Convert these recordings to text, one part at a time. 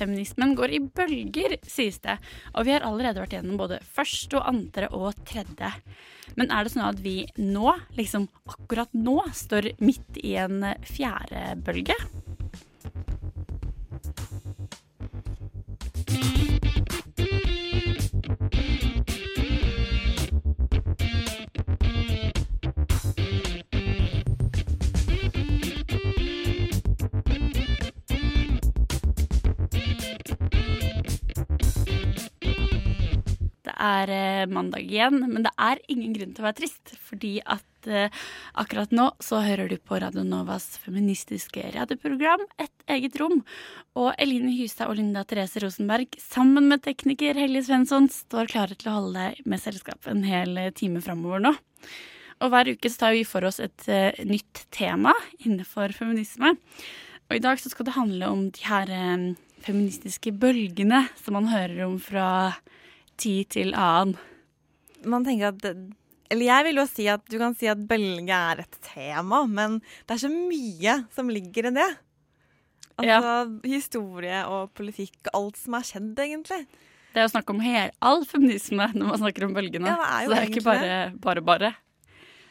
Feminismen går i bølger, sies det, og vi har allerede vært gjennom både første og andre og tredje. Men er det sånn at vi nå, liksom akkurat nå, står midt i en fjerde bølge? Er eh, mandag igjen, men det er ingen grunn til å være trist. Fordi at eh, akkurat nå så hører du på Radio Novas feministiske radioprogram Et eget rom. Og Eline Hystad og Linda Therese Rosenberg sammen med tekniker Helge Svensson står klare til å holde deg med selskap en hel time framover nå. Og hver uke så tar vi for oss et eh, nytt tema innenfor feminisme. Og i dag så skal det handle om de her eh, feministiske bølgene som man hører om fra tid til annen. Man tenker at Eller jeg vil jo si at du kan si at bølge er et tema, men det er så mye som ligger i det. Altså historie og politikk og alt som er skjedd, egentlig. Det er jo snakk om her, all feminisme når man snakker om bølgene. Ja, det så det er ikke bare bare. bare.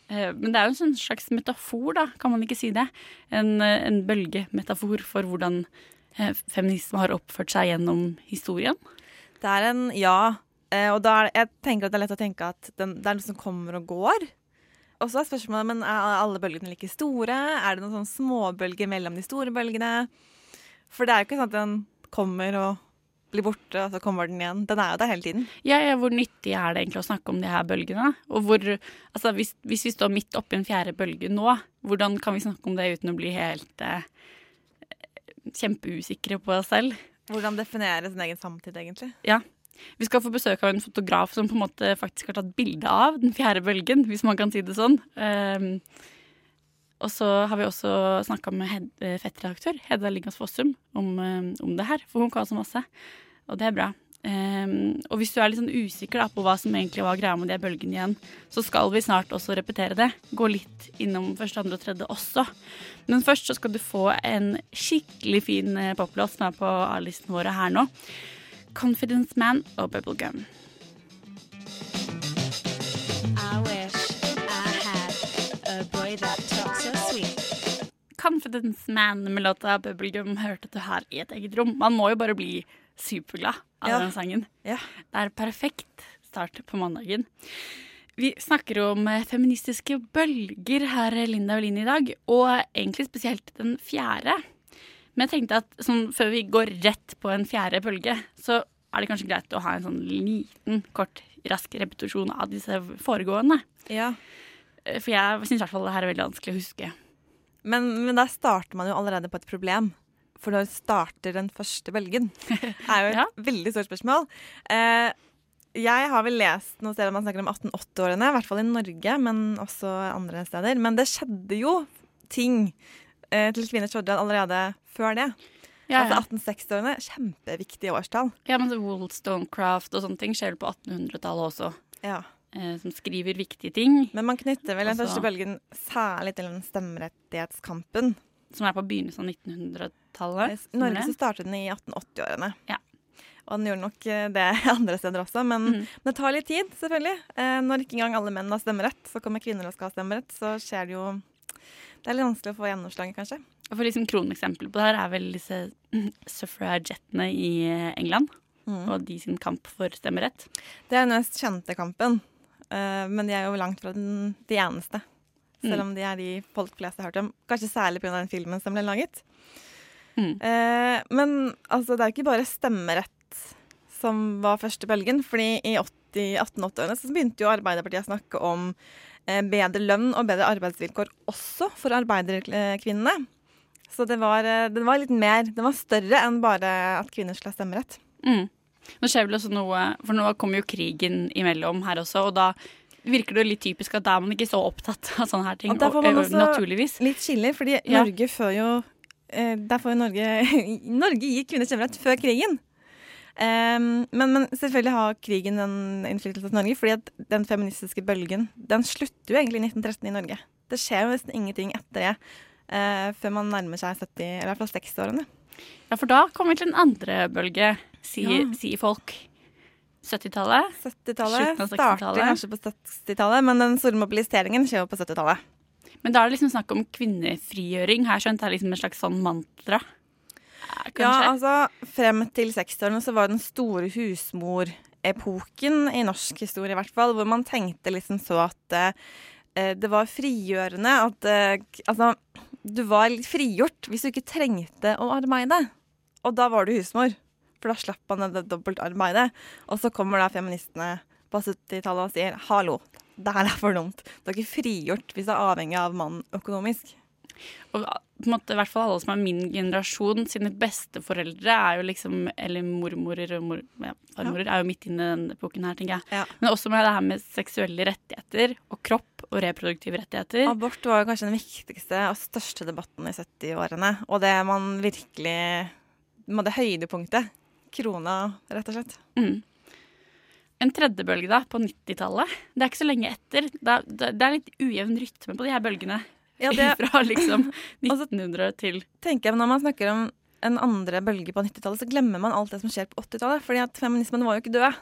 Eh, Men det er jo en sånn slags metafor, da, kan man ikke si det? En, eh, en bølgemetafor for hvordan eh, feminisme har oppført seg gjennom historien. Det er en ja. Eh, Og da er, jeg tenker at det er lett å tenke at den, det er noe som kommer og går. Og så er spørsmålet men er alle bølgene like store. Er det noen sånn småbølger mellom de store bølgene? For det er jo ikke sånn at den kommer og blir borte, og så kommer den igjen. Den er jo der hele tiden. Ja, ja, hvor nyttig er det egentlig å snakke om de her bølgene? Og hvor, altså hvis, hvis vi står midt oppi en fjerde bølge nå, hvordan kan vi snakke om det uten å bli helt eh, kjempeusikre på oss selv? Hvordan definere sin egen samtid, egentlig. Ja. Vi skal få besøk av en fotograf som på en måte faktisk har tatt bilde av den fjerde bølgen, hvis man kan si det sånn. Um, og så har vi også snakka med Hed eh, fettredaktør Hedda Lingas Fossum om, eh, om det her, for hun kan så masse. Og det er bra. Um, og hvis du er litt sånn usikker da, på hva som egentlig var greia med de bølgene igjen, så skal vi snart også repetere det. Gå litt innom første, andre og tredje også. Men først så skal du få en skikkelig fin eh, poplåt som er på A-listen våre her nå. Confidence Man og Bubblegum. Confidence Man med låta Bubblegum hørte du her i et eget rom. Man må jo bare bli superglad av Ja. den sangen. Ja. Det er perfekt start på mandagen. Vi snakker om eh, feministiske bølger her, Linda og Line, i dag. Og egentlig spesielt den fjerde. Men jeg tenkte at sånn, før vi går rett på en fjerde bølge, så er det kanskje greit å ha en sånn liten, kort, rask repetisjon av disse foregående. Ja. Eh, For jeg syns i hvert fall det her er veldig vanskelig å huske. Men, men der starter man jo allerede på et problem. For når starter den første bølgen? Det er jo et Ja. veldig stort spørsmål. Eh, jeg har vel lest noen steder man snakker om 1880-årene, i hvert fall i Norge, men også andre steder. Men det skjedde jo ting til kvinners fordel allerede før det. Ja, ja. Altså 1860-årene, kjempeviktige årstall. ja men Wollstonecraft og sånne ting skjer på 1800-tallet også. Ja. Eh, som skriver viktige ting. Men man knytter vel den Altså- første bølgen særlig til den stemmerettighetskampen. Som er på begynnelsen av 1900-tallet. I Norge så startet den i 1880-årene. Ja. Og den gjorde nok eh, det andre steder også, men Mhm. det tar litt tid, selvfølgelig. Eh, når ikke engang alle menn har stemmerett, så kommer kvinner og skal ha stemmerett, så skjer det jo Det er litt vanskelig å få gjennomslag, kanskje. Og for liksom Kroneksempel på det her er vel disse suffragettene i eh, England. Mm. Og de sin kamp for stemmerett. Det er den mest kjente kampen, eh, men de er jo langt fra den, de eneste. Selv Mm. om de er de folk flest har hørt om. Kanskje særlig pga. den filmen som ble laget. Mm. Eh, men altså, det er jo ikke bare stemmerett som var første bølgen. fordi i 80 1880-årene så begynte jo Arbeiderpartiet å snakke om eh, bedre lønn og bedre arbeidsvilkår også for arbeiderkvinnene. Så det var, eh, det var litt mer Det var større enn bare at kvinner skulle ha stemmerett. Mm. Nå skjer vel også noe For nå kommer jo krigen imellom her også, og da virker det jo litt typisk at da er man ikke så opptatt av sånne her ting. Og der får man også naturligvis. Litt skiller, fordi Ja. Norge før jo eh, Der får Norge Norge gir kvinner stemmerett før krigen. Em, men, men selvfølgelig har krigen en innflytelse til Norge, fordi at den feministiske bølgen den slutter jo egentlig i 1913 i Norge. Det skjer jo nesten ingenting etter det uh, før man nærmer seg 70, eller i hvert fall 60-årene. Ja, for da kommer vi til en andre bølge, sier, Ja. si folk. 70-tallet. 70-tallet starter kanskje på 70-tallet, men den store mobiliseringen skjer jo på 70-tallet. Men da er det liksom snakk om kvinnefrigjøring. Har jeg skjønt det er liksom en slags sånn mantra? Eh, Ja, altså frem til 60-årene så var den store husmorepoken i norsk historie i hvert fall, hvor man tenkte liksom så at eh, det var frigjørende at eh, Altså, du var litt frigjort hvis du ikke trengte å arbeide. Og da var du husmor, for da slapp man det dobbeltarbeidet. Og så kommer da feministene på 70-tallet og sier hallo, det her er for dumt. Du er ikke frigjort hvis du er avhengig av mannen økonomisk. Og på en måte, i hvert fall alle som er min generasjon, sine besteforeldre er jo liksom Eller mormorer og mor, ja, farmorer er jo midt inne i den epoken her, tenker jeg. Ja. Men også med det her med seksuelle rettigheter og kropp og reproduktive rettigheter. Abort var jo kanskje den viktigste og største debatten i 70-årene. Og det man virkelig Det høydepunktet. Krona, rett og slett. Mm. En tredje bølge da, på 90-tallet. Det er ikke så lenge etter. Det er, det er litt ujevn rytme på de her bølgene. Ja, det Fra liksom Altså- 1900 til tenker jeg Når man snakker om en andre bølge på 90-tallet, så glemmer man alt det som skjer på 80-tallet. fordi at feminismen var jo ikke død.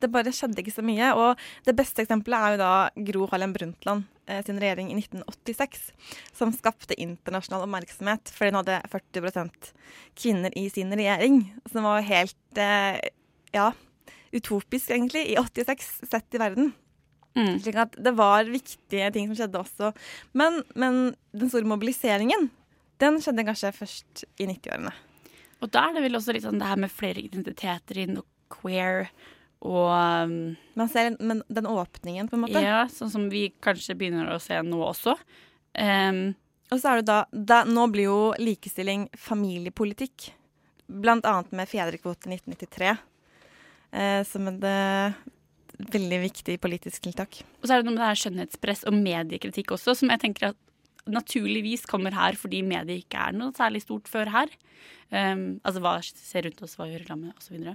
Det bare skjedde ikke så mye. Og det beste eksempelet er jo da Gro Harlem Brundtland eh, sin regjering i 1986, som skapte internasjonal oppmerksomhet fordi hun hadde 40% kvinner i sin regjering. Som var helt eh, ja, utopisk, egentlig, i 86 sett i verden. Mm. Slik at det var viktige ting som skjedde også. Men, men den store mobiliseringen, den skjedde kanskje først i 90-årene. Og da er det vel også litt sånn det her med flere identiteter inn, og queer og um, Man ser men den åpningen, på en måte. Ja, sånn som vi kanskje begynner å se nå også. Um, Og så er det da, da Nå blir jo likestilling familiepolitikk. Blant annet med fedrekvote 1993. Eh, som en veldig viktig politisk tiltak. og så er det noe med det her skjønnhetspress og mediekritikk også, som jeg tenker at naturligvis kommer her fordi medier ikke er noe særlig stort før her. Um, altså hva ser rundt oss, hva gjør landet, osv.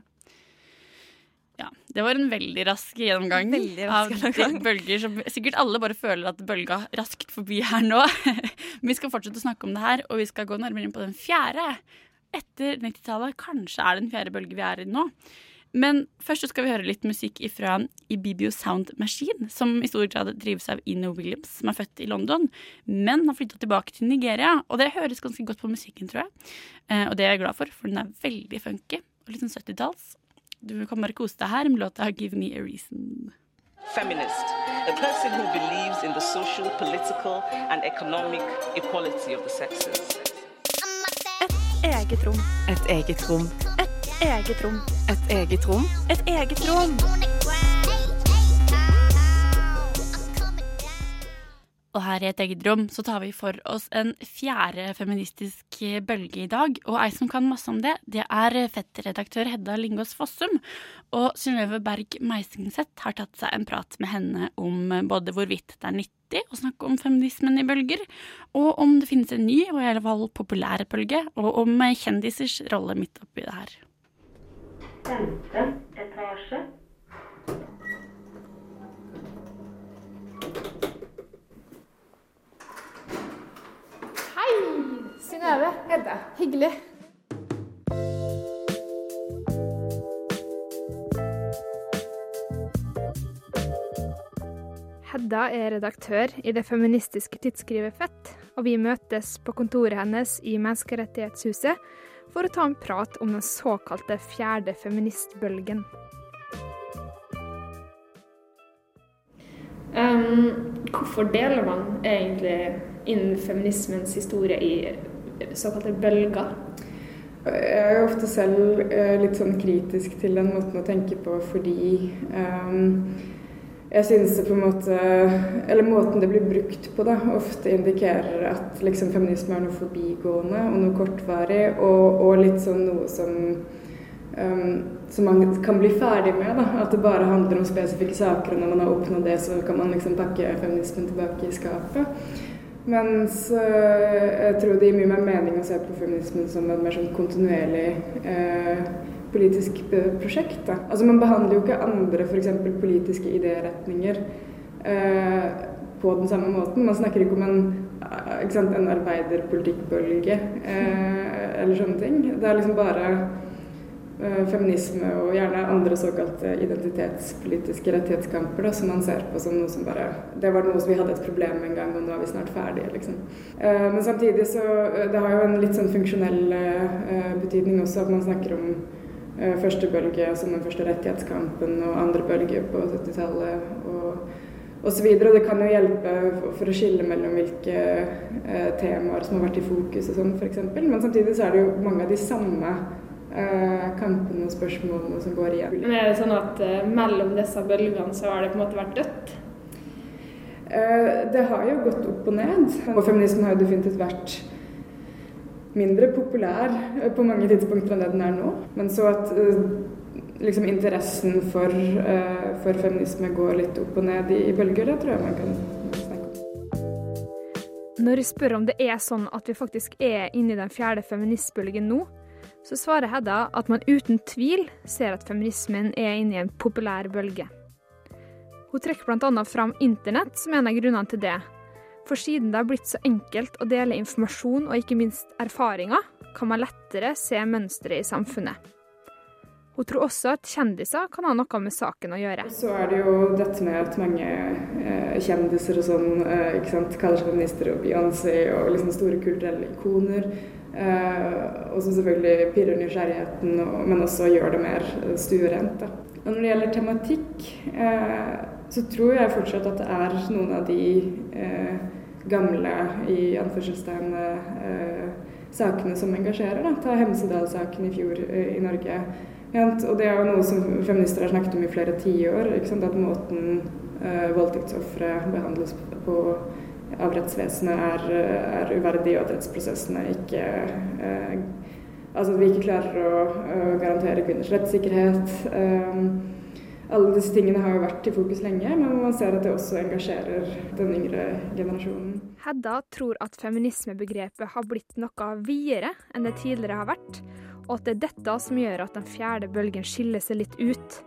Ja, det var en veldig rask gjennomgang Veldig rask av gjennomgang. bølger som sikkert alle bare føler at bølga raskt forbi her nå. Men vi skal fortsette å snakke om det her, og vi skal gå nærmere inn på den fjerde etter 90-tallet. Kanskje er det den fjerde bølge vi er i nå. Men først så skal vi høre litt musikk fra Ibibio Sound Machine, som i stor grad drives av Ino Williams, som er født i London, men har flytta tilbake til Nigeria. Og det høres ganske godt på musikken, tror jeg. Eh, og det er jeg glad for, for den er veldig funky og litt sånn 70-talls. Du kan bare kose deg her med låta 'Give Me A Reason'. feminist, a person who believes in the social, political, and economic equality of the sexes. Et Eget rom. Et eget rom. Eget rom. Et eget rom. Et eget rom. Og her i et eget rom så tar vi for oss en fjerde feministisk bølge i dag. Og ei som kan masse om det, det er fettredaktør Hedda Lingås Fossum. Og Synnøve Berg Meisingseth har tatt seg en prat med henne om både hvorvidt det er nyttig å snakke om feminismen i bølger, og om det finnes en ny og i alle fall populær bølge, og om kjendisers rolle midt oppi det her. Femte etasje. Hei! Synnøve. Hedda. Hyggelig. Hedda er redaktør i det feministiske tidsskrivet Fett, og vi møtes på kontoret hennes i Menneskerettighetshuset for å ta en prat om den såkalte fjerde feministbølgen. Um, hvorfor deler man egentlig innen feminismens historie i såkalte bølger? Jeg er jo ofte selv eh, litt sånn kritisk til den måten å tenke på fordi ehm, jeg synes det på en måte Eller måten det blir brukt på, da, ofte indikerer at liksom feminisme er noe forbigående og noe kortvarig, og, og litt sånn noe som um, som man kan bli ferdig med. Da. At det bare handler om spesifikke saker, og når man har oppnådd det, så kan man liksom pakke feminismen tilbake i skapet. Mens øh, jeg tror det gir mye mer mening å se på feminismen som en mer sånn kontinuerlig øh, politisk prosjekt. Da. Altså Man behandler jo ikke andre f.eks. politiske idéretninger eh, på den samme måten. Man snakker ikke om en, ikke sant, en arbeiderpolitikkbølge eller sånne ting. Det er liksom bare Eh, feminisme og gjerne andre såkalte identitetspolitiske rettighetskamper da, som man ser på som noe som bare Det var noe som vi hadde et problem med en gang, og nå er vi snart ferdige, liksom. Eh, men samtidig så eh, Det har jo en litt sånn funksjonell betydning også at man snakker om første bølge som den første rettighetskampen, og andre bølge på 70-tallet og osv. Og, og det kan jo hjelpe for å skille mellom hvilke temaer som har vært i fokus og sånn, f.eks. Men samtidig så er det jo mange av de samme eh, kampene og spørsmålene som går igjen. Men Er det sånn at eh, mellom disse bølgene så har det på en måte vært dødt? Eh, det har jo gått opp og ned. Og feminismen har jo definitivt vært mindre populær eh, på mange tidspunkter enn det den er nå. Men så at eh, liksom interessen for, eh, for, feminisme går litt opp og ned i, bølger, det tror jeg man kan. Når jeg spør om det er sånn at vi faktisk er inne i den fjerde feministbølgen nå, så svarer Hedda at man uten tvil ser at feminismen er inne i en populær bølge. Hun trekker bl.a. fram internett som en av grunnene til det. For siden det har blitt så enkelt å dele informasjon og ikke minst erfaringer, kan man lettere se mønstre i samfunnet. Hun tror også at kjendiser kan ha noe med saken å gjøre. Så er det jo dette med at mange eh, kjendiser og sånn eh, ikke sant, kaller seg feminister og Beyoncé og liksom store kulturelle ikoner. Eh, og som selvfølgelig pirrer nysgjerrigheten, og, men også gjør det mer stuerent. Og når det gjelder tematikk, eh, så tror jeg fortsatt at det er noen av de eh, gamle i anførselstegn eh, sakene som engasjerer. Da. Ta Hemsedal-saken i fjor i Norge og det er jo noe som feminister har snakket om i flere tiår. At måten eh, voldtektsofre behandles på av rettsvesenet er, er, uverdig, og at rettsprosessene ikke eh, Altså at vi ikke klarer å, å garantere kvinners rettssikkerhet. Alle disse tingene har jo vært i fokus lenge, men man ser at det også engasjerer den yngre generasjonen. Hedda tror at feminismebegrepet har blitt noe videre enn det tidligere har vært, og at det er dette som gjør at den fjerde bølgen skiller seg litt ut.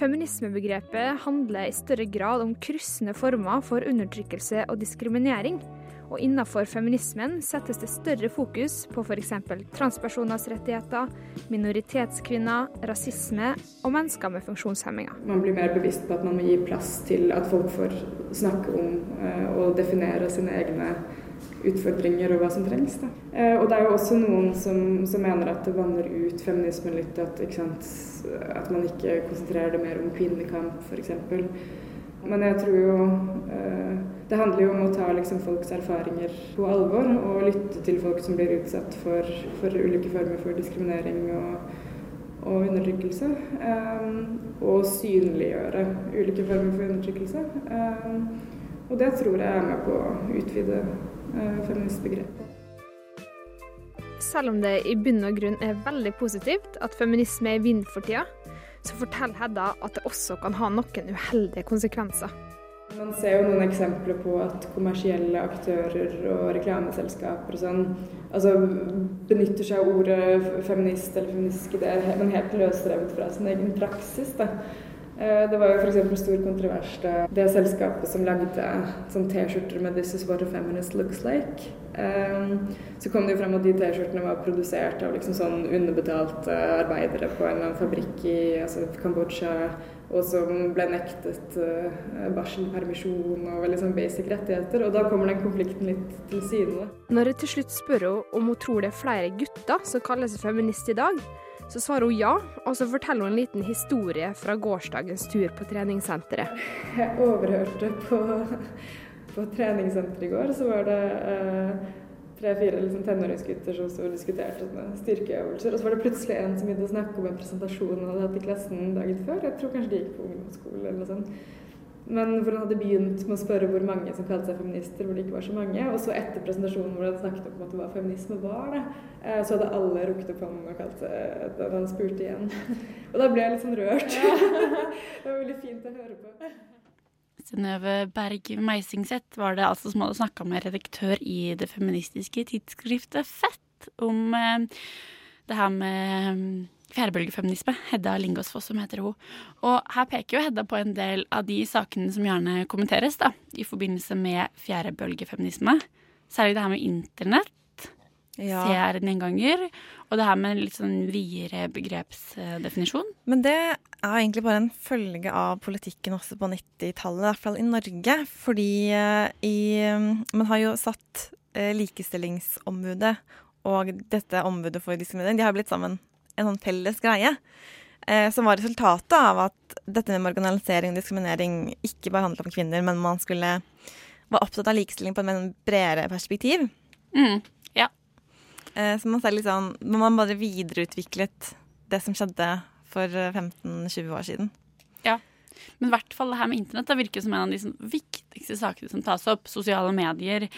Feminismebegrepet handler i større grad om kryssende former for undertrykkelse og diskriminering. Og innenfor feminismen settes det større fokus på f.eks. transpersoners rettigheter, minoritetskvinner, rasisme og mennesker med funksjonshemminger. Man blir mer bevisst på at man må gi plass til at folk får snakke om eh, og definere sine egne utfordringer og hva som trengs. Da. Eh, og det er jo også noen som, som mener at det vanner ut feminismen litt, at, at, man ikke konsentrerer det mer om kvinnekamp f.eks. Men jeg tror jo eh, Det handler jo om å ta liksom, folks erfaringer på alvor og lytte til folk som blir utsatt for, for ulike former for diskriminering og, og undertrykkelse. Um, og synliggjøre ulike former for undertrykkelse. Um, og det tror jeg er med på å utvide uh, feministbegrepet. Selv om det i bunn og grunn er veldig positivt at feminisme er i vind for tida, så forteller Hedda at det også kan ha noen uheldige konsekvenser. Man ser jo noen eksempler på at kommersielle aktører og reklameselskaper og sånn altså benytter seg av ordet feminist eller feministisk idé, men helt løsrevet fra sin egen praksis. Da. Eh, det var jo f.eks. stor kontrovers da det selskapet som lagde sånn T-skjorter med 'This is what a feminist looks like'. Um, så kom det jo frem at de T-skjortene var produsert av liksom sånn underbetalte arbeidere på en eller annen fabrikk i altså Kambodsja, og som ble nektet uh, barselpermisjon og veldig sånn basic rettigheter. Og da kommer den konflikten litt til side. Når jeg til slutt spør henne om hun tror det er flere gutter som kaller seg feminist i dag, så svarer hun ja, og så forteller hun en liten historie fra gårsdagens tur på treningssenteret. Jeg overhørte på, på treningssenteret i går, så var det eh, tre-fire liksom, tenåringsgutter som sto og diskuterte styrkeøvelser. Og så var det plutselig en som begynte å snakke om en presentasjon han hadde hatt i klassen dagen før. Jeg tror kanskje de gikk på ungdomsskole eller noe sånt. men hvor han hadde begynt med å spørre hvor mange som kalte seg feminister, hvor det ikke var så mange. Og så etter presentasjonen hvor han snakket om hva feminisme var, da, eh, så hadde alle rukket opp hånden og kalt seg da han spurte igjen. Og da ble jeg litt sånn rørt. det var veldig fint å høre på. Synnøve Berg Meisingseth var det altså som hadde snakka med redaktør i det feministiske tidsskriftet Fett om eh, det her med fjerdebølgefeminisme. Hedda Lingås som heter hun. Og her peker jo Hedda på en del av de sakene som gjerne kommenteres da, i forbindelse med fjerdebølgefeminisme. Særlig det her med internett. Ja. Ser den ganger. Og det her med litt sånn videre begrepsdefinisjon. Men det er egentlig bare en følge av politikken også på 90-tallet, i hvert fall i Norge. Fordi uh, i Man har jo satt uh, Likestillingsombudet og dette ombudet for diskriminering, de har blitt sammen en sånn felles greie. Eh, som var resultatet av at dette med marginalisering og diskriminering ikke bare handlet om kvinner, men man skulle var opptatt av likestilling på et bredere perspektiv. Mm. Eh, så man ser litt sånn Når Man bare videreutviklet det som skjedde for 15-20 år siden. Ja. Men i hvert fall det her med internett det virker som en av de viktigste sakene som tas opp. Sosiale medier,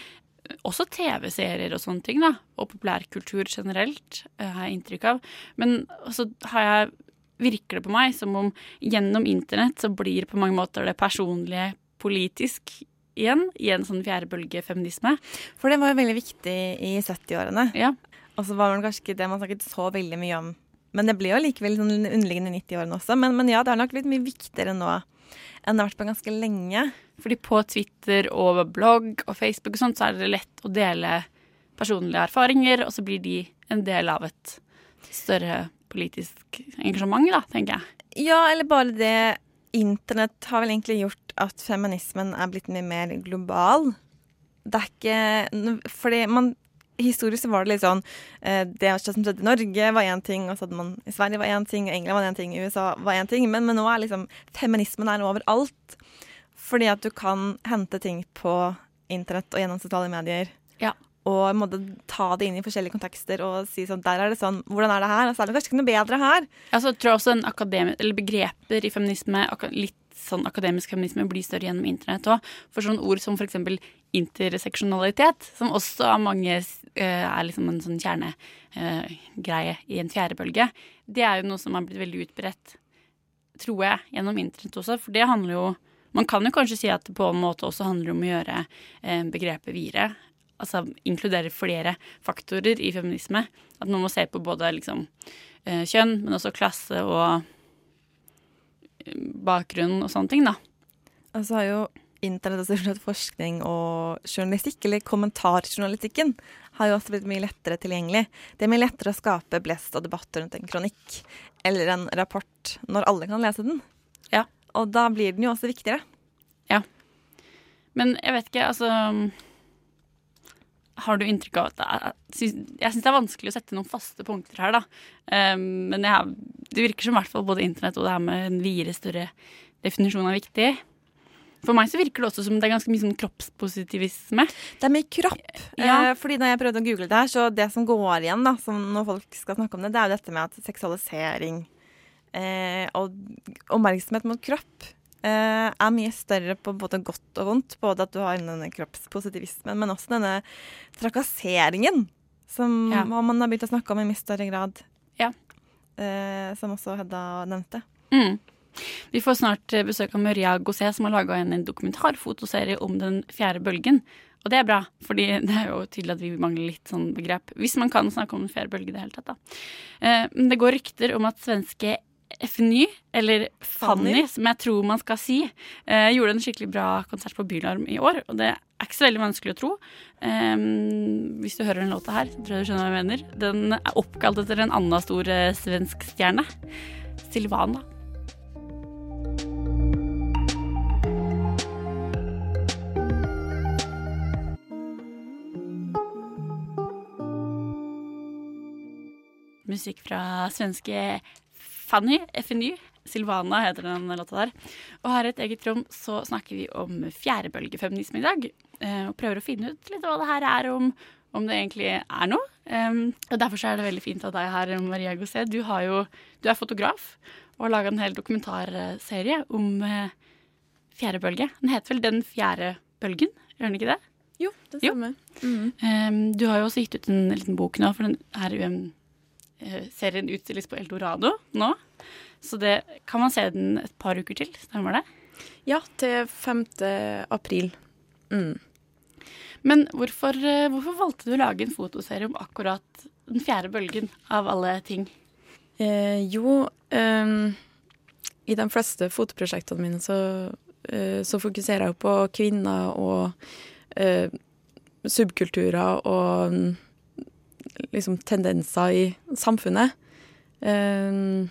også TV-serier og sånne ting, da. Og populærkultur generelt, eh, har jeg inntrykk av. Men så har jeg virker det på meg som om gjennom internett så blir på mange måter det personlige politisk igjen, i en sånn fjerdebølgefeminisme. For det var jo veldig viktig i 70-årene. Ja. Og så var det kanskje ikke det man snakket så veldig mye om. Men det blir jo likevel sånn underliggende 90-årene også. Men, men, ja, det har nok blitt mye viktigere nå enn det har vært på ganske lenge. Fordi på Twitter og blogg og Facebook og sånt, så er det lett å dele personlige erfaringer, og så blir de en del av et større politisk engasjement, da, tenker jeg. Ja, eller bare det Internett har vel egentlig gjort at feminismen er blitt mye mer global. Det er ikke Fordi man Historisk så var det litt sånn eh, Det som skjedde i Norge, var én ting, og så hadde man i Sverige var én ting, og England var én ting, USA var én ting. Men, men, nå er liksom feminismen er overalt. Fordi at du kan hente ting på internett og gjennom sosiale medier. Ja. Og måtte ta det inn i forskjellige kontekster og si sånn Der er det sånn. Hvordan er det her? Og så er det kanskje ikke noe bedre her. Ja, så tror jeg også en akademi, eller begreper i feminisme, litt sånn akademisk feminisme, blir større gjennom internett òg. For sånne ord som f.eks. interseksjonalitet, som også av mange er liksom en sånn kjernegreie i en fjerdebølge, det er jo noe som har blitt veldig utbredt, tror jeg, gjennom internett også. For det handler jo man kan jo kanskje si at det på en måte også handler om å gjøre eh, begrepet videre. Altså inkludere flere faktorer i feminisme. At man må se på både liksom, eh, kjønn, men også klasse og eh, bakgrunn og sånne ting, da. Altså har jo internett og forskning og journalistikk, eller kommentarjournalistikken, har jo også blitt mye lettere tilgjengelig. Det er mye lettere å skape blest og debatt rundt en kronikk eller en rapport når alle kan lese den. Ja. Og da blir den jo også viktigere. Ja. Men jeg vet ikke, altså Har du inntrykk av at det er, Jeg syns det er vanskelig å sette noen faste punkter her, da. Um, men jeg, det virker som i hvert fall både internett og det her med en videre, større definisjon er viktig. For meg så virker det også som det er ganske mye sånn kroppspositivisme. Det er mye kropp. Ja. Eh, fordi når jeg prøvde å google det her, så det som går igjen da, når folk skal snakke om det, det er jo dette med at seksualisering eh, og oppmerksomhet mot kropp eh, er mye større på både godt og vondt. Både at du har denne kroppspositivismen, men også denne trakasseringen. Som ja. man har begynt å snakke om i mye større grad. Ja. Eh, som også Hedda nevnte. Mm. Vi får snart besøk av Maria Gosset, som har laga en, en dokumentarfotoserie om den fjerde bølgen. Og det er bra, fordi det er jo tydelig at vi mangler litt sånn begrep. Hvis man kan snakke om den fjerde bølge i det hele tatt, da. Eh, men det går rykter om at svenske FNY, eller Fanny, som jeg tror man skal si, eh, gjorde en skikkelig bra konsert på Bylarm i år. Og det er ikke så veldig vanskelig å tro. Um, hvis du hører den låta her, så tror jeg du skjønner hva jeg mener. Den er oppkalt etter en annen stor eh, svensk stjerne. Silvana. Musikk fra svenske Fanny, FNY. Silvana heter den låta der. Og her i et eget rom så snakker vi om fjerdebølgefeminisme i dag. Eh, og prøver å finne ut litt hva det her er om, om det egentlig er noe. Og Derfor så er det veldig fint av deg her, Maria Gosset. Du, jo, du er fotograf og har laga en hel dokumentarserie om uh, fjerde bølge. Den heter vel Den fjerde bølgen, gjør den ikke det? Jo, det stemmer. Mm. Du har jo også gitt ut en liten bok nå, for den her um, serien utstilles på Eldorado nå. Så det kan man se den et par uker til, stemmer det? Ja, til 5. april. Mm. Men hvorfor, hvorfor, valgte du å lage en fotoserie om akkurat den fjerde bølgen, av alle ting? Eh, jo, eh, i de fleste fotoprosjektene mine så, eh, så fokuserer jeg på kvinner og eh, subkulturer og liksom tendenser i samfunnet. Eh,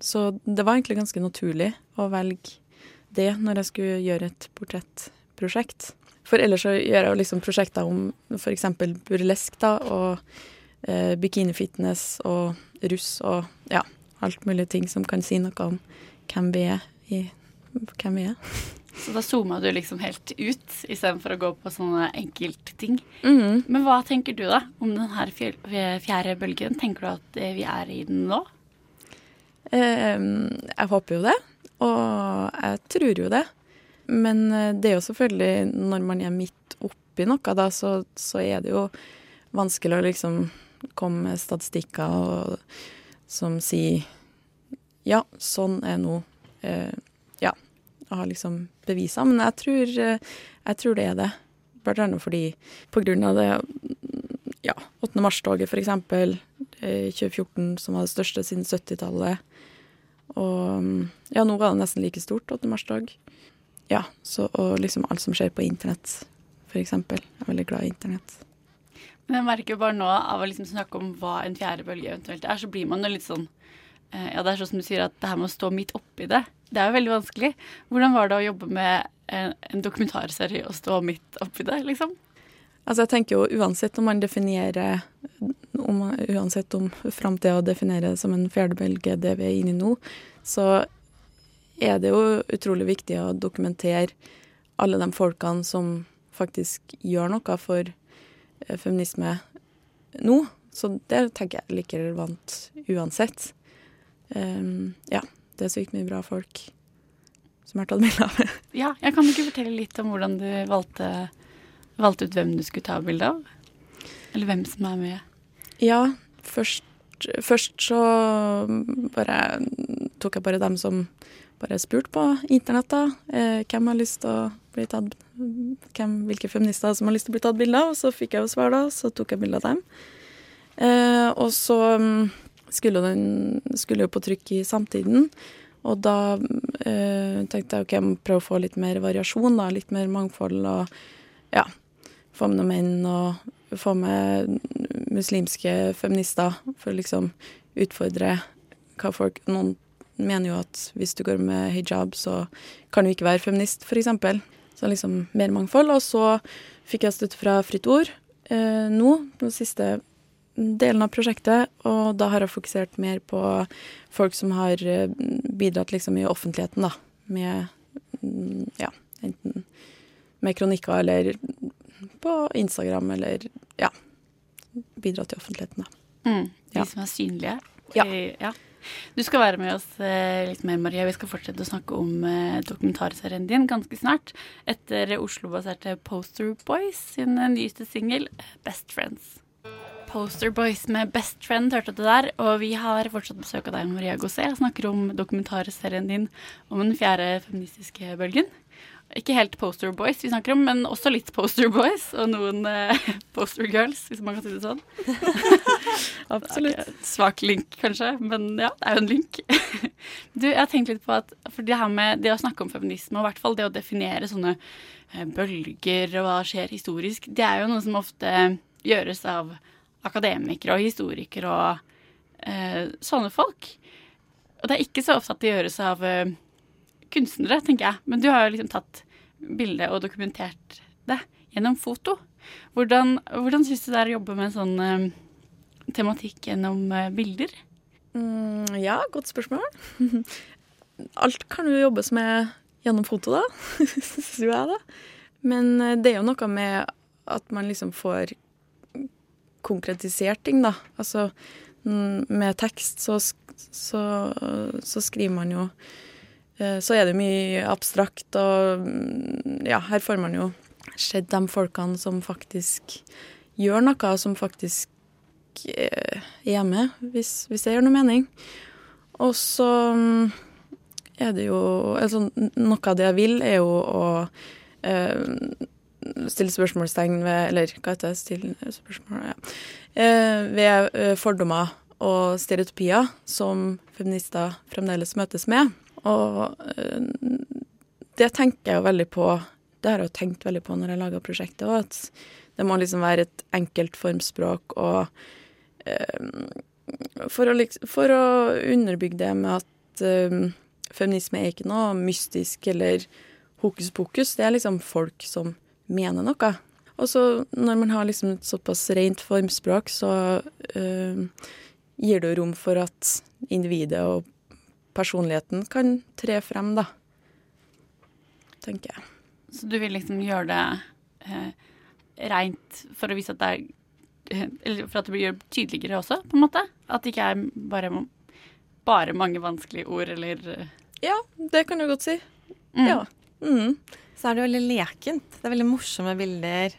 så det var egentlig ganske naturlig å velge det når jeg skulle gjøre et portrettprosjekt. For ellers så gjør jeg jo liksom prosjekter om f.eks. burlesk da, og eh, bikinifitness og russ og ja, alt mulig ting som kan si noe om hvem vi er. I, hvem vi er. Så da zooma du liksom helt ut, istedenfor å gå på sånne enkeltting. Mm. Men hva tenker du da om den her fjerde bølgen? Tenker du at vi er i den nå? Eh, jeg håper jo det, og jeg tror jo det. Men eh, det er jo selvfølgelig, når man er midt oppi noe, da, så, så er det jo vanskelig å liksom komme med statistikker og, som sier ja, sånn er nå. Eh, ja å ha liksom bevisa, Men jeg tror, eh, jeg tror det er det. Blant annet fordi på grunn av det ja, 8. mars-toget eksempel, 2014, som var det største siden 70-tallet. Og ja, nå var det nesten like stort, 8. mars-tog. Ja, så, og liksom alt som skjer på internett, eksempel. Jeg er veldig glad i internett. Men jeg merker jo bare nå av å liksom snakke om hva en fjerde bølge eventuelt er, så blir man jo litt sånn Ja, det er sånn som du sier, at det her med å stå midt oppi det, det er jo veldig vanskelig. Hvordan var det å jobbe med en, en dokumentarserie og stå midt oppi det, liksom? Altså jeg tenker jo uansett om man definerer om, Uansett om framtida definerer det som en fjerdebølge, det vi er inne i nå, så er det jo utrolig viktig å dokumentere alle de folkene som faktisk gjør noe for feminisme nå. Så det tenker jeg er like relevant uansett. Um, ja, det er sykt mye bra folk som har tatt bilde av. ja, jeg kan ikke fortelle litt om hvordan du valgte, valgte ut hvem du skulle ta bilde av? Eller hvem som er med? Ja, først, først så bare tok jeg bare dem som bare spurte på internett, da. Eh, hvem har lyst til å bli tatt hvem, Hvilke feminister som har lyst til å bli tatt bilde av. Så fikk jeg jo svar, da. Så tok jeg bilde av dem. Eh, og så skulle den skulle jo på trykk i samtiden. Og da eh, tenkte jeg ok, jeg må prøve å få litt mer variasjon, da. Litt mer mangfold og ja. Få med noen menn og få med muslimske feminister for å liksom utfordre hva folk Noen mener jo at hvis du går med hijab, så kan du ikke være feminist, f.eks. Så liksom mer mangfold. Og så fikk jeg støtte fra Fritt Ord eh, nå, den siste delen av prosjektet, og da har jeg fokusert mer på folk som har bidratt liksom i offentligheten, da. Med ja, enten med kronikker eller på Instagram eller ja. Bidratt i offentligheten, da. Mm, de ja. som er synlige. Ja. ja. Du skal være med oss eh, litt mer, Maria. Vi skal fortsette å snakke om eh, dokumentarserien din ganske snart. Etter Oslo-baserte Poster Boys sin nyeste singel, Best Friends. Poster Boys med Best Friend hørte du der, og vi har fortsatt besøk av deg, Maria Gosé. Jeg snakker om dokumentarserien din om den fjerde feministiske bølgen. Ikke helt Poster Boys vi snakker om, men også litt Poster Boys og noen eh, Poster Girls, hvis man kan si det sånn. Absolutt. Det svak link, kanskje, men ja, det er jo en link. du, jeg har tenkt litt på at for det her med det å snakke om feminisme, og i hvert fall det å definere sånne uh, bølger og hva skjer historisk, det er jo noe som ofte gjøres av akademikere og historikere og eh, sånne folk. Og det er ikke så ofte at det gjøres av kunstnere, tenker jeg. Men du har jo liksom tatt bilde og dokumentert det gjennom foto. Hvordan, hvordan syns du det er å jobbe med en sånn eh, tematikk gjennom uh, bilder? Mm, ja, godt spørsmål. Alt kan jo jobbes med gjennom foto, da. Syns jo jeg, da. Men uh, det er jo noe med at man liksom får konkretisert ting, da. Altså mm, med tekst så, så, så skriver man jo eh, så er det mye abstrakt, og mm, ja, her får man jo sett de folkene som faktisk gjør noe, som faktisk eh, er med, hvis, hvis det gjør noe mening. Og så mm, er det jo altså, Noe av det jeg vil, er jo å eh, stille spørsmålstegn ved Eller hva heter det? Stille spørsmål ja. eh, Ved eh, fordommer og stereotypier som feminister fremdeles møtes med. Og eh, det tenker jeg jo veldig på Det har jeg jo tenkt veldig på når jeg laga prosjektet òg, at det må liksom være et enkelt formspråk og for, å, for, å, underbygge det med at feminisme er ikke noe mystisk eller hokus pokus. Det er liksom folk som mener noe. Og så når man har liksom et såpass rent formspråk, så øh, gir det rom for at individet og personligheten kan tre frem, da. Tenker jeg. Så du vil liksom gjøre det eh, rent for å vise at det er eh, Eller for at det blir tydeligere også, på en måte? At det ikke er bare, bare mange vanskelige ord, eller eh, Ja, det kan du godt si. Mm. Ja. Mm. Så er det veldig lekent. Det er veldig morsomme bilder.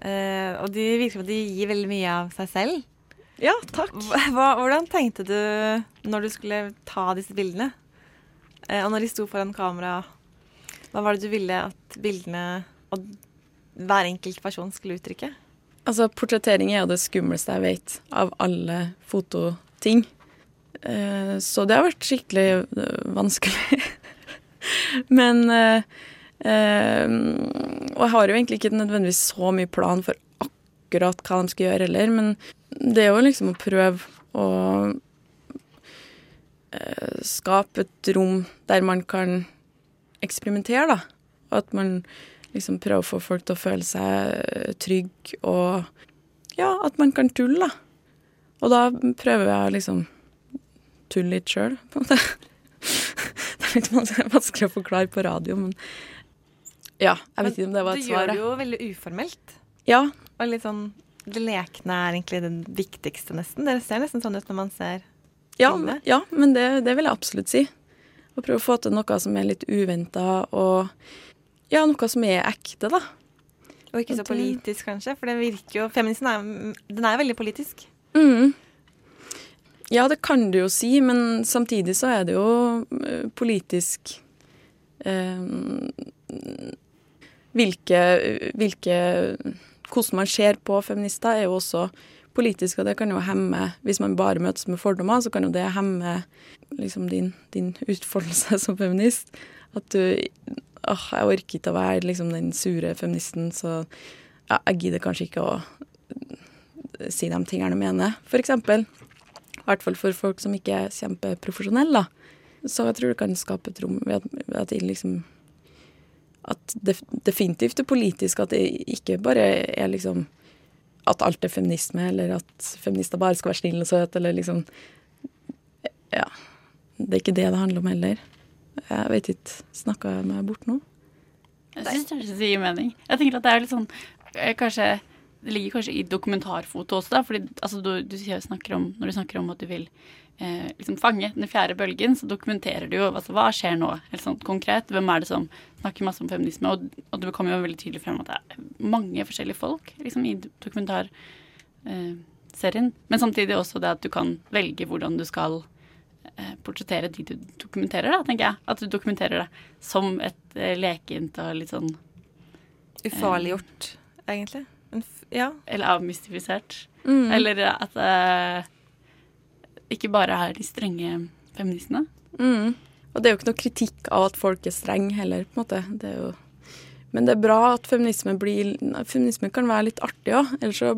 Eh, og de virker som de gir veldig mye av seg selv. Ja, takk. Hva, hvordan tenkte du når du skulle ta disse bildene? Eh, og når de sto foran kamera, hva var det du ville at bildene og hver enkelt person skulle uttrykke? Altså, portrettering er jo det skumleste jeg vet av alle fototing. Eh, så det har vært skikkelig eh, vanskelig. Men øh, øh, Og jeg har jo egentlig ikke nødvendigvis så mye plan for akkurat hva de skal gjøre heller, men det er jo liksom å prøve å øh, skape et rom der man kan eksperimentere, da. Og at man liksom prøver å få folk til å føle seg trygg, og ja, at man kan tulle, da. Og da prøver jeg liksom tulle litt sjøl, på en måte. litt vanskelig å forklare på radio, men ja, jeg vet ikke om det var et svar. Du gjør det jo veldig uformelt. Ja. Og litt sånn Det lekne er egentlig det viktigste, nesten. Dere ser nesten sånn ut når man ser ja, ja, men det, det, vil jeg absolutt si. Å prøve å få til noe som er litt uventa, og ja, noe som er ekte, da. Og ikke så politisk, kanskje, for det virker jo Feministen er, den er veldig politisk. Mm. Ja, det kan du jo si, men samtidig så er det jo politisk eh, hvilke, hvilke Hvordan man ser på feminister, er jo også politisk, og det kan jo hemme Hvis man bare møtes med fordommer, så kan jo det hemme liksom din, din utfoldelse som feminist. At du åh, jeg orker ikke å være liksom den sure feministen, så ja, jeg gidder kanskje ikke å si de tingene jeg mener, eksempel. I hvert fall for folk som ikke er kjempeprofesjonelle. Så jeg tror det kan skape et rom ved at, det liksom At det definitivt er politisk, at det ikke bare er liksom at alt er feminisme, eller at feminister bare skal være snille og søte, eller liksom Ja. Det er ikke det det handler om heller. Jeg vet ikke. Snakka jeg meg bort nå? Jeg syns det gir mening. Jeg tenker at det er litt sånn Kanskje Det ligger kanskje i dokumentarfoto også, da. Fordi altså, du, du om, når du snakker om at du vil eh, liksom fange den fjerde bølgen, så dokumenterer du jo altså, hva skjer nå, helt sånn konkret. Hvem er det som snakker masse om feminisme? Og, og det kommer jo veldig tydelig frem at det er mange forskjellige folk liksom, i dokumentarserien. Eh, Men samtidig også det at du kan velge hvordan du skal eh, portrettere de du dokumenterer, da, tenker jeg. At du dokumenterer det som et eh, lekent og litt sånn Ufarliggjort, egentlig. Ja. Eller avmystifisert. Mm. Eller at det ikke bare er de strenge feministene. Mm. Og det er jo ikke noe kritikk av at folk er strenge heller, på en måte. Det jo... Men det er bra at feminisme blir Feminisme kan være litt artig òg. Ellers så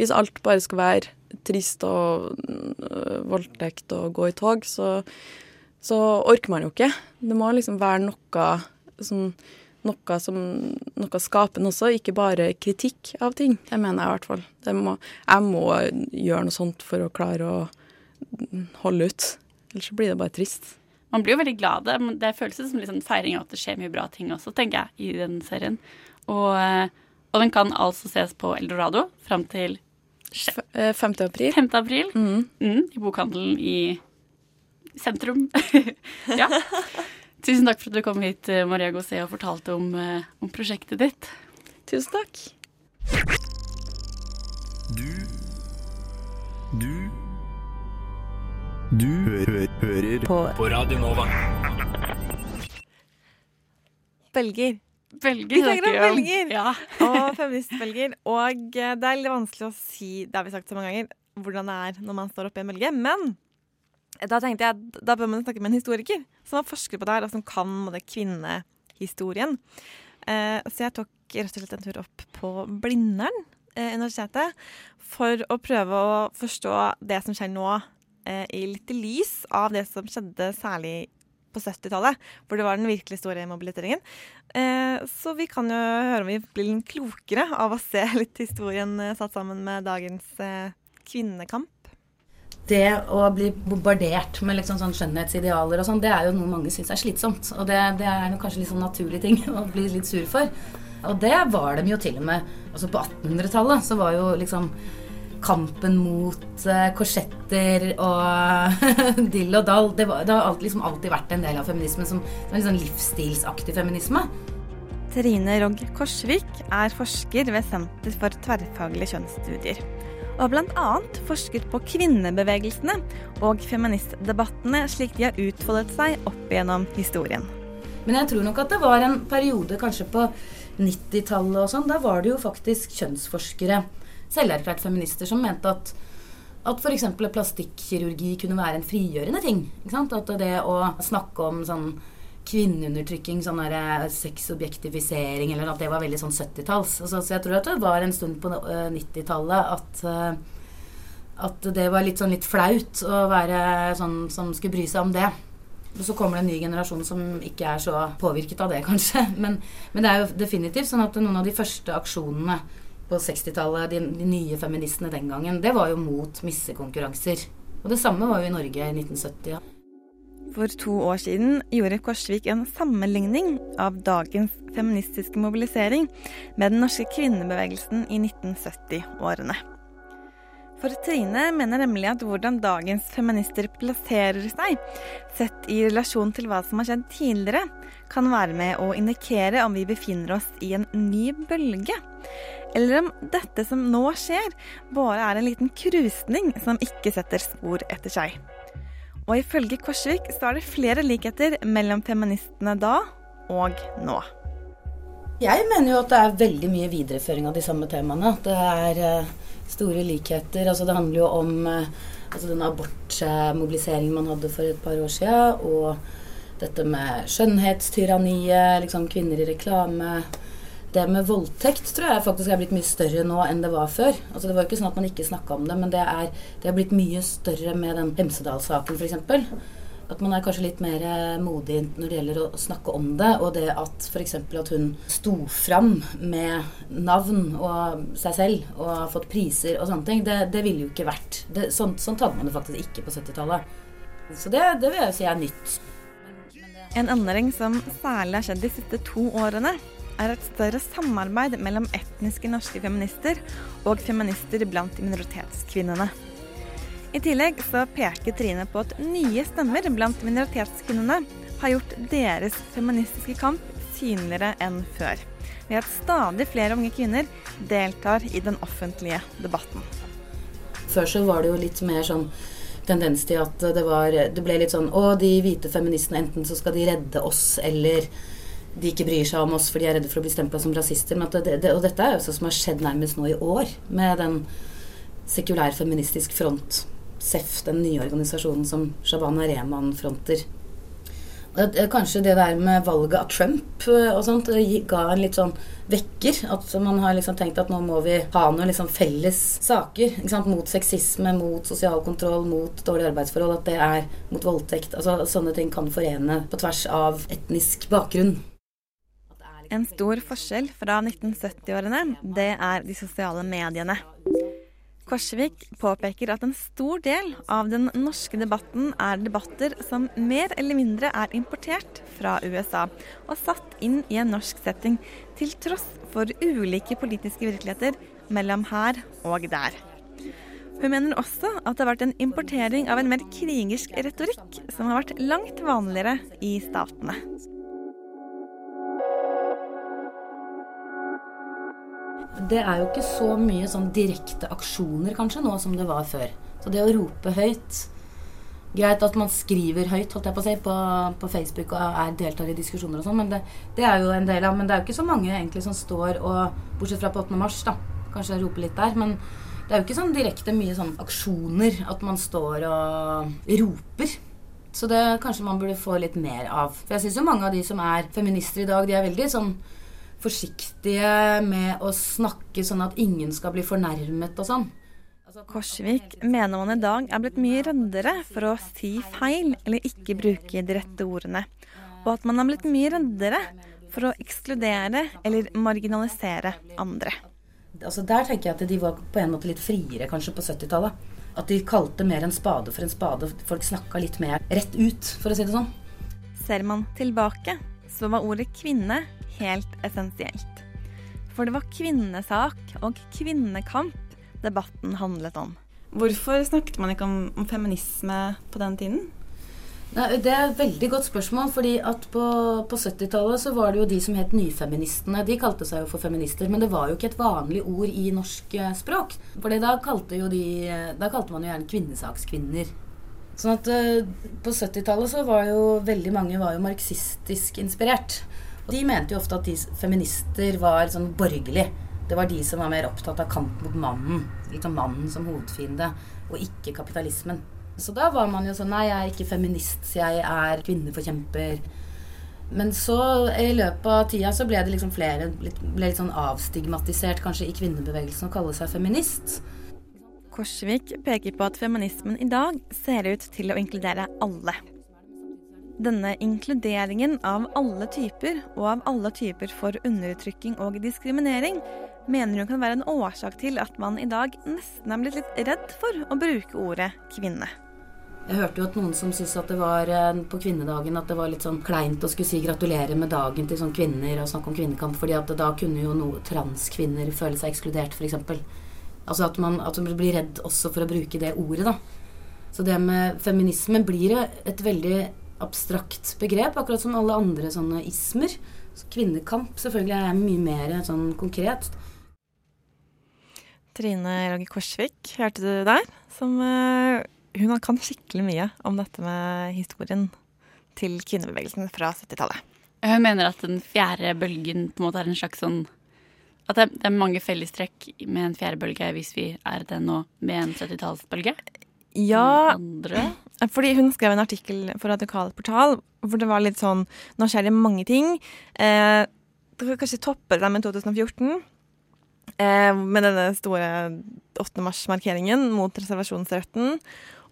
Hvis alt bare skal være trist og øh, voldtekt og gå i tog, så, så orker man jo ikke. Det må liksom være noe sånn noe som noe skapende også, ikke bare kritikk av ting. Det mener jeg i hvert fall. Må, jeg må gjøre noe sånt for å klare å holde ut. Ellers så blir det bare trist. Man blir jo veldig glad. Det, det føles som liksom feiring av at det skjer mye bra ting også, tenker jeg, i den serien. Og, og den kan altså ses på Eldorado fram til 5. april. 5. april mm. Mm, I bokhandelen i sentrum. ja. Tusen takk for at du kom hit, eh, Maria Gosé, og fortalte om, eh, om prosjektet ditt. Tusen takk. Du Du Du hø hø hører på. på Radio Nova. Belger. Belger Vi snakker snakker om belger! Ja. og feministbelger. Og eh, det er litt vanskelig å si, det har vi sagt så mange ganger, hvordan det er når man står oppi en belge. Men da tenkte jeg da bør man snakke med en historiker som har forsket på det her, og som kan både kvinnehistorien. Eh, så jeg tok rett og slett en tur opp på Blindern eh, universitetet for å prøve å forstå det som skjer nå, eh, i litt lys av det som skjedde særlig på 70-tallet, hvor det var den virkelig store mobiliseringen. Eh, så vi kan jo høre om vi blir litt klokere av å se litt historien eh, satt sammen med dagens eh, kvinnekamp. Det å bli bombardert med liksom sånn skjønnhetsidealer og sånn, det er jo noe mange syns er slitsomt. Og det, det er kanskje litt sånn naturlig ting å bli litt sur for. Og det var de jo til og med altså På 1800-tallet så var jo liksom kampen mot eh, korsetter og dill og dall Det, det har alltid, liksom alltid vært en del av feminismen som, som en sånn livsstilsaktig feminisme. Trine Rogg Korsvik er forsker ved Senter for tverrfaglige kjønnsstudier. Og har bl.a. forsket på kvinnebevegelsene og feministdebattene slik de har utfoldet seg opp gjennom historien. Men jeg tror nok at det var en periode kanskje på 90-tallet og sånn. Da var det jo faktisk kjønnsforskere, selverklært feminister, som mente at at f.eks. plastikkirurgi kunne være en frigjørende ting. At det å snakke om sånn kvinneundertrykking, sånn der sexobjektifisering, eller at det var veldig sånn 70-talls. Altså, så jeg tror at det var en stund på eh, 90-tallet at eh, at det var litt sånn litt flaut å være sånn som skulle bry seg om det. Og så kommer det en ny generasjon som ikke er så påvirket av det, kanskje. Men, men det er jo definitivt sånn at noen av de første aksjonene på 60-tallet, de, de nye feministene den gangen, det var jo mot missekonkurranser. Og det samme var jo i Norge i 1970. For to år siden gjorde Korsvik en sammenligning av dagens feministiske mobilisering med den norske kvinnebevegelsen i 1970-årene. For Trine mener nemlig at hvordan dagens feminister plasserer seg, sett i relasjon til hva som har skjedd tidligere, kan være med å indikere om vi befinner oss i en ny bølge. Eller om dette som nå skjer, bare er en liten krusning som ikke setter spor etter seg. Og ifølge Korsvik så er det flere likheter mellom feministene da og nå. Jeg mener jo at det er veldig mye videreføring av de samme temaene. Det er uh, store likheter. Altså det handler jo om uh, altså den abortmobiliseringen man hadde for et par år siden, og dette med skjønnhetstyranniet, liksom kvinner i reklame. Det med voldtekt tror jeg faktisk er blitt mye større nå enn det var før. Altså Det var jo ikke sånn at man ikke snakka om det, men det er, det er blitt mye større med den Hemsedal-saken f.eks. At man er kanskje litt mer modig når det gjelder å snakke om det. Og det at f.eks. at hun sto fram med navn og seg selv og har fått priser og sånne ting, det, det ville jo ikke vært det, sånt, sånt hadde man det faktisk ikke på 70-tallet. Så det, det vil jeg si er nytt. En endring som særlig har skjedd de siste to årene, er et større samarbeid mellom etniske norske feminister og feminister blant minoritetskvinnene. I tillegg så peker Trine på at nye stemmer blant minoritetskvinnene har gjort deres feministiske kamp synligere enn før, ved at stadig flere unge kvinner deltar i den offentlige debatten. Før så var det jo litt mer sånn tendens til at det var Det ble litt sånn Å, de hvite feministene, enten så skal de redde oss, eller de ikke bryr seg om oss for de er redde for å bli stempla som rasister. Det, det, og dette er jo sånn som har skjedd nærmest nå i år, med den sekulær feministisk front, SEF, den nye organisasjonen som Shabana Rehman fronter. Kanskje det der med valget av Trump og sånt ga en litt sånn vekker. At man har liksom tenkt at nå må vi ha noen liksom felles saker. Mot sexisme, mot sosial kontroll, mot dårlige arbeidsforhold. At det er mot voldtekt. Altså Sånne ting kan forene på tvers av etnisk bakgrunn. En stor forskjell fra 1970-årene, det er de sosiale mediene. Korsvik påpeker at en stor del av den norske debatten er debatter som mer eller mindre er importert fra USA og satt inn i en norsk setting, til tross for ulike politiske virkeligheter mellom her og der. Hun mener også at det har vært en importering av en mer krigersk retorikk som har vært langt vanligere i statene. Det er jo ikke så mye sånn direkte aksjoner kanskje nå som det var før. Så det å rope høyt Greit at man skriver høyt holdt jeg på å si, på, på Facebook og er, deltar i diskusjoner og sånn, men det, det, er jo en del av Men det er jo ikke så mange egentlig som står og Bortsett fra på 8. mars, da. Kanskje roper litt der. Men det er jo ikke sånn direkte mye sånn aksjoner at man står og roper. Så det kanskje man burde få litt mer av. For jeg syns jo mange av de som er feminister i dag, de er veldig sånn forsiktige med å snakke sånn at ingen skal bli fornærmet og sånn. Korsvik mener man i dag er blitt mye reddere for å si feil eller ikke bruke de rette ordene, og at man er blitt mye reddere for å ekskludere eller marginalisere andre. Altså Der tenker jeg at de var på en måte litt friere kanskje på 70-tallet. At de kalte mer en spade for en spade. Folk snakka litt mer rett ut, for å si det sånn. Ser man tilbake, så var ordet kvinne helt essensielt. For det var kvinnesak og kvinnekamp debatten handlet om. Hvorfor snakket man ikke om, om feminisme på den tiden? Nei, det er et veldig godt spørsmål. fordi at På, på 70-tallet så var det jo de som het nyfeministene. De kalte seg jo for feminister, men det var jo ikke et vanlig ord i norsk eh, språk. Fordi da kalte, jo de, da kalte man jo gjerne kvinnesakskvinner. Sånn at uh, På 70-tallet så var jo veldig mange var jo marxistisk inspirert. De mente jo ofte at de feminister var sånn borgerlig. Det var de som var mer opptatt av kamp mot mannen. Liksom mannen som hovedfiende, og ikke kapitalismen. Så da var man jo sånn Nei, jeg er ikke feminist, jeg er kvinneforkjemper. Men så i løpet av tida så ble det liksom flere litt, ble litt sånn avstigmatisert kanskje i kvinnebevegelsen å kalle seg feminist. Korsvik peker på at feminismen i dag ser ut til å inkludere alle. Denne inkluderingen av alle typer, og av alle typer for undertrykking og diskriminering, mener hun kan være en årsak til at man i dag nesten er blitt litt redd for å bruke ordet kvinne. Jeg hørte jo at noen som syntes at det var eh, på kvinnedagen at det var litt sånn kleint å skulle si gratulerer med dagen til sånn kvinner og snakke om kvinnekamp, fordi at da kunne jo noe transkvinner føle seg ekskludert, f.eks. Altså at man, at man blir redd også for å bruke det ordet, da. Så det med feminisme blir et veldig abstrakt begrep, akkurat som alle andre sånne ismer. Så kvinnekamp selvfølgelig er mye mer sånn konkret. Trine Rage Korsvik, hørte du der? Som, uh, hun kan skikkelig mye om dette med historien til kvinnebevegelsen fra 70-tallet. Hun mener at den fjerde bølgen på en måte er en slags sånn At det, det er mange fellestrekk med en fjerde bølge hvis vi er det nå med en 70-tallsbølge? Ja, fordi hun skrev en artikkel for Radikal portal hvor det var litt sånn Nå skjer det mange ting. Eh, det kan kanskje toppe det med 2014. Eh, med denne store 8. mars-markeringen mot reservasjonsretten.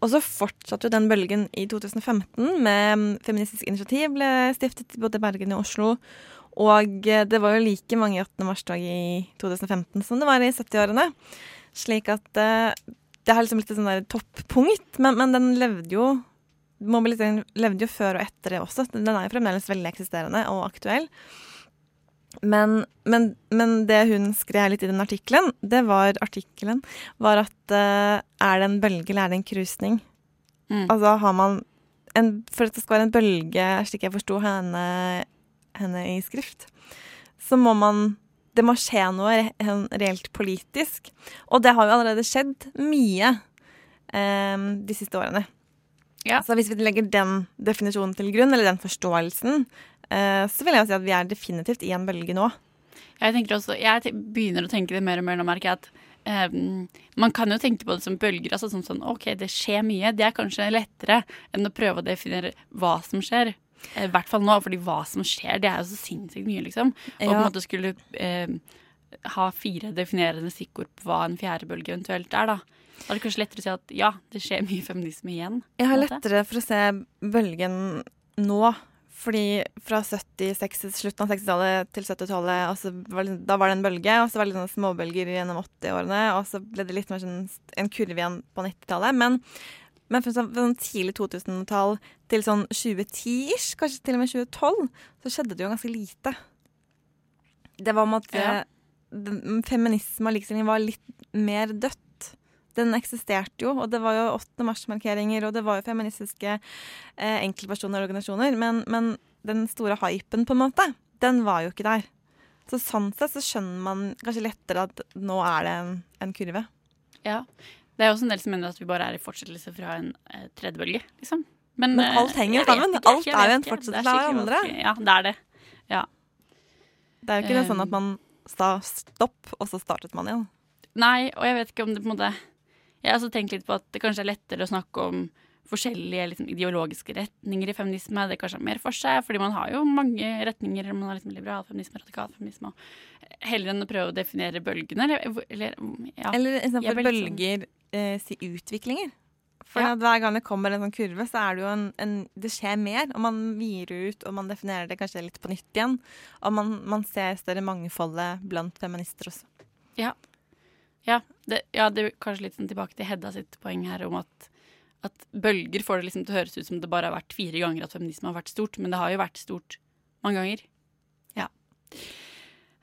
Og så fortsatte jo den bølgen i 2015 med Feministisk initiativ ble stiftet både i Bergen og Oslo. Og eh, det var jo like mange 8. mars-dag i 2015 som det var i 70-årene. Slik at eh, det har liksom blitt et sånn toppunkt, men, men, den levde jo Mobiliseringen levde jo før og etter det også. Den er jo fremdeles veldig eksisterende og aktuell. Men, men, men, det hun skrev litt i den artikkelen, det var artikkelen, var at uh, er det en bølge eller er det en krusning? Mm. Altså har man en, For at det skal være en bølge, slik jeg forsto henne, henne, i skrift, så må man Det må skje noe re, reelt politisk. Og det har jo allerede skjedd mye um, de siste årene. Ja. Så hvis vi legger den definisjonen til grunn, eller den forståelsen, Eh, så vil jeg si at vi er definitivt i en bølge nå. Jeg, også, jeg begynner å tenke det mer og mer nå, merker jeg at um, man kan jo tenke på det som bølger. altså som sånn, OK, det skjer mye. Det er kanskje lettere enn å prøve å definere hva som skjer. I hvert fall nå, fordi hva som skjer, det er jo så sinnssykt mye, liksom. Og ja. på en måte skulle eh, ha fire definerende stikkord på hva en fjerde bølge eventuelt er, da. Da er det kanskje lettere å si at ja, det skjer mye feminisme igjen. Jeg har lettere for å se bølgen nå fordi fra 76, slutten av 60-tallet til 70-tallet, da var det en bølge, og så var det litt sånn småbølger gjennom 80-årene, og så ble det litt mer sånn en kurve igjen på 90-tallet. Men, men fra sånn, tidlig 2000-tall til sånn 2010-ish, kanskje til og med 2012, så skjedde det jo ganske lite. Det var om at ja. feminisme og likestilling var litt mer dødt Den eksisterte jo, og det var jo 8. mars-markeringer, og det var jo feministiske eh, enkeltpersoner og organisasjoner, men, men den store hypen, på en måte, den var jo ikke der. Så sånn sett så skjønner man kanskje lettere at nå er det en, en kurve. Ja. Det er også en del som mener at vi bare er i fortsettelse fra en eh, tredje bølge, liksom. Men, Men alt eh, henger jo sammen. ikke, Alt er jo en fortsettelse av hverandre. Ja, det er det. Ja. Det er jo ikke det sånn Um, at man sa stopp, og så startet man igjen. Nei, og jeg vet ikke om det på en måte Jeg har også tenkt litt på at det kanskje er lettere å snakke om forskjellige liksom, ideologiske retninger i feminisme. Det kanskje er mer for seg, fordi man har jo mange retninger. Man har liksom liberal feminisme, radikal feminisme. Og heller enn å prøve å definere bølgene. Eller, eller, ja. Eller Jeg istedenfor er sånn- bølger, eh, si utviklinger. For Ja. hver gang det kommer en sånn kurve, så er det jo en, en Det skjer mer, og man vider ut, og man definerer det kanskje litt på nytt igjen. Og man, man ser større mangfoldet blant feminister også. Ja. Ja, det, ja, det er kanskje litt sånn tilbake til Hedda sitt poeng her om at, at bølger får det liksom til å høres ut som det bare har vært fire ganger at feminisme har vært stort, men det har jo vært stort mange ganger. Ja.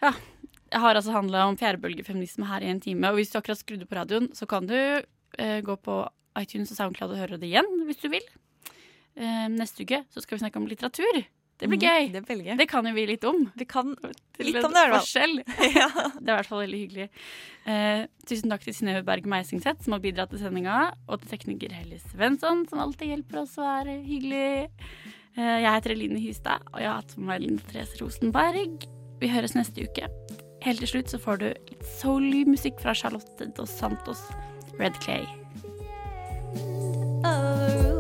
Ja. Jeg har altså handla om fjerdebølgefeminisme her i en time, og hvis du akkurat skrudde på radioen, så kan du eh, gå på iTunes og SoundCloud og høre det igjen hvis du vil. Eh, neste uke så skal vi snakke om litteratur. Det blir Mhm, gøy. det. Det kan jo vi litt om. Vi kan litt om det, i hvert fall. forskjell. Det er i hvert fall veldig hyggelig. Eh, tusen takk til Synnøve Berg Meisingseth, som har bidratt til sendinga, og til tekniker Helle Svensson, som alltid hjelper oss å være hyggelig. Eh, jeg heter Eline Hystad, og jeg har hatt med meg Linn Therese Rosenberg. Vi høres neste uke. Helt til slutt så får du litt soul musikk fra Charlotte Dos Santos, Red Clay. Overruled.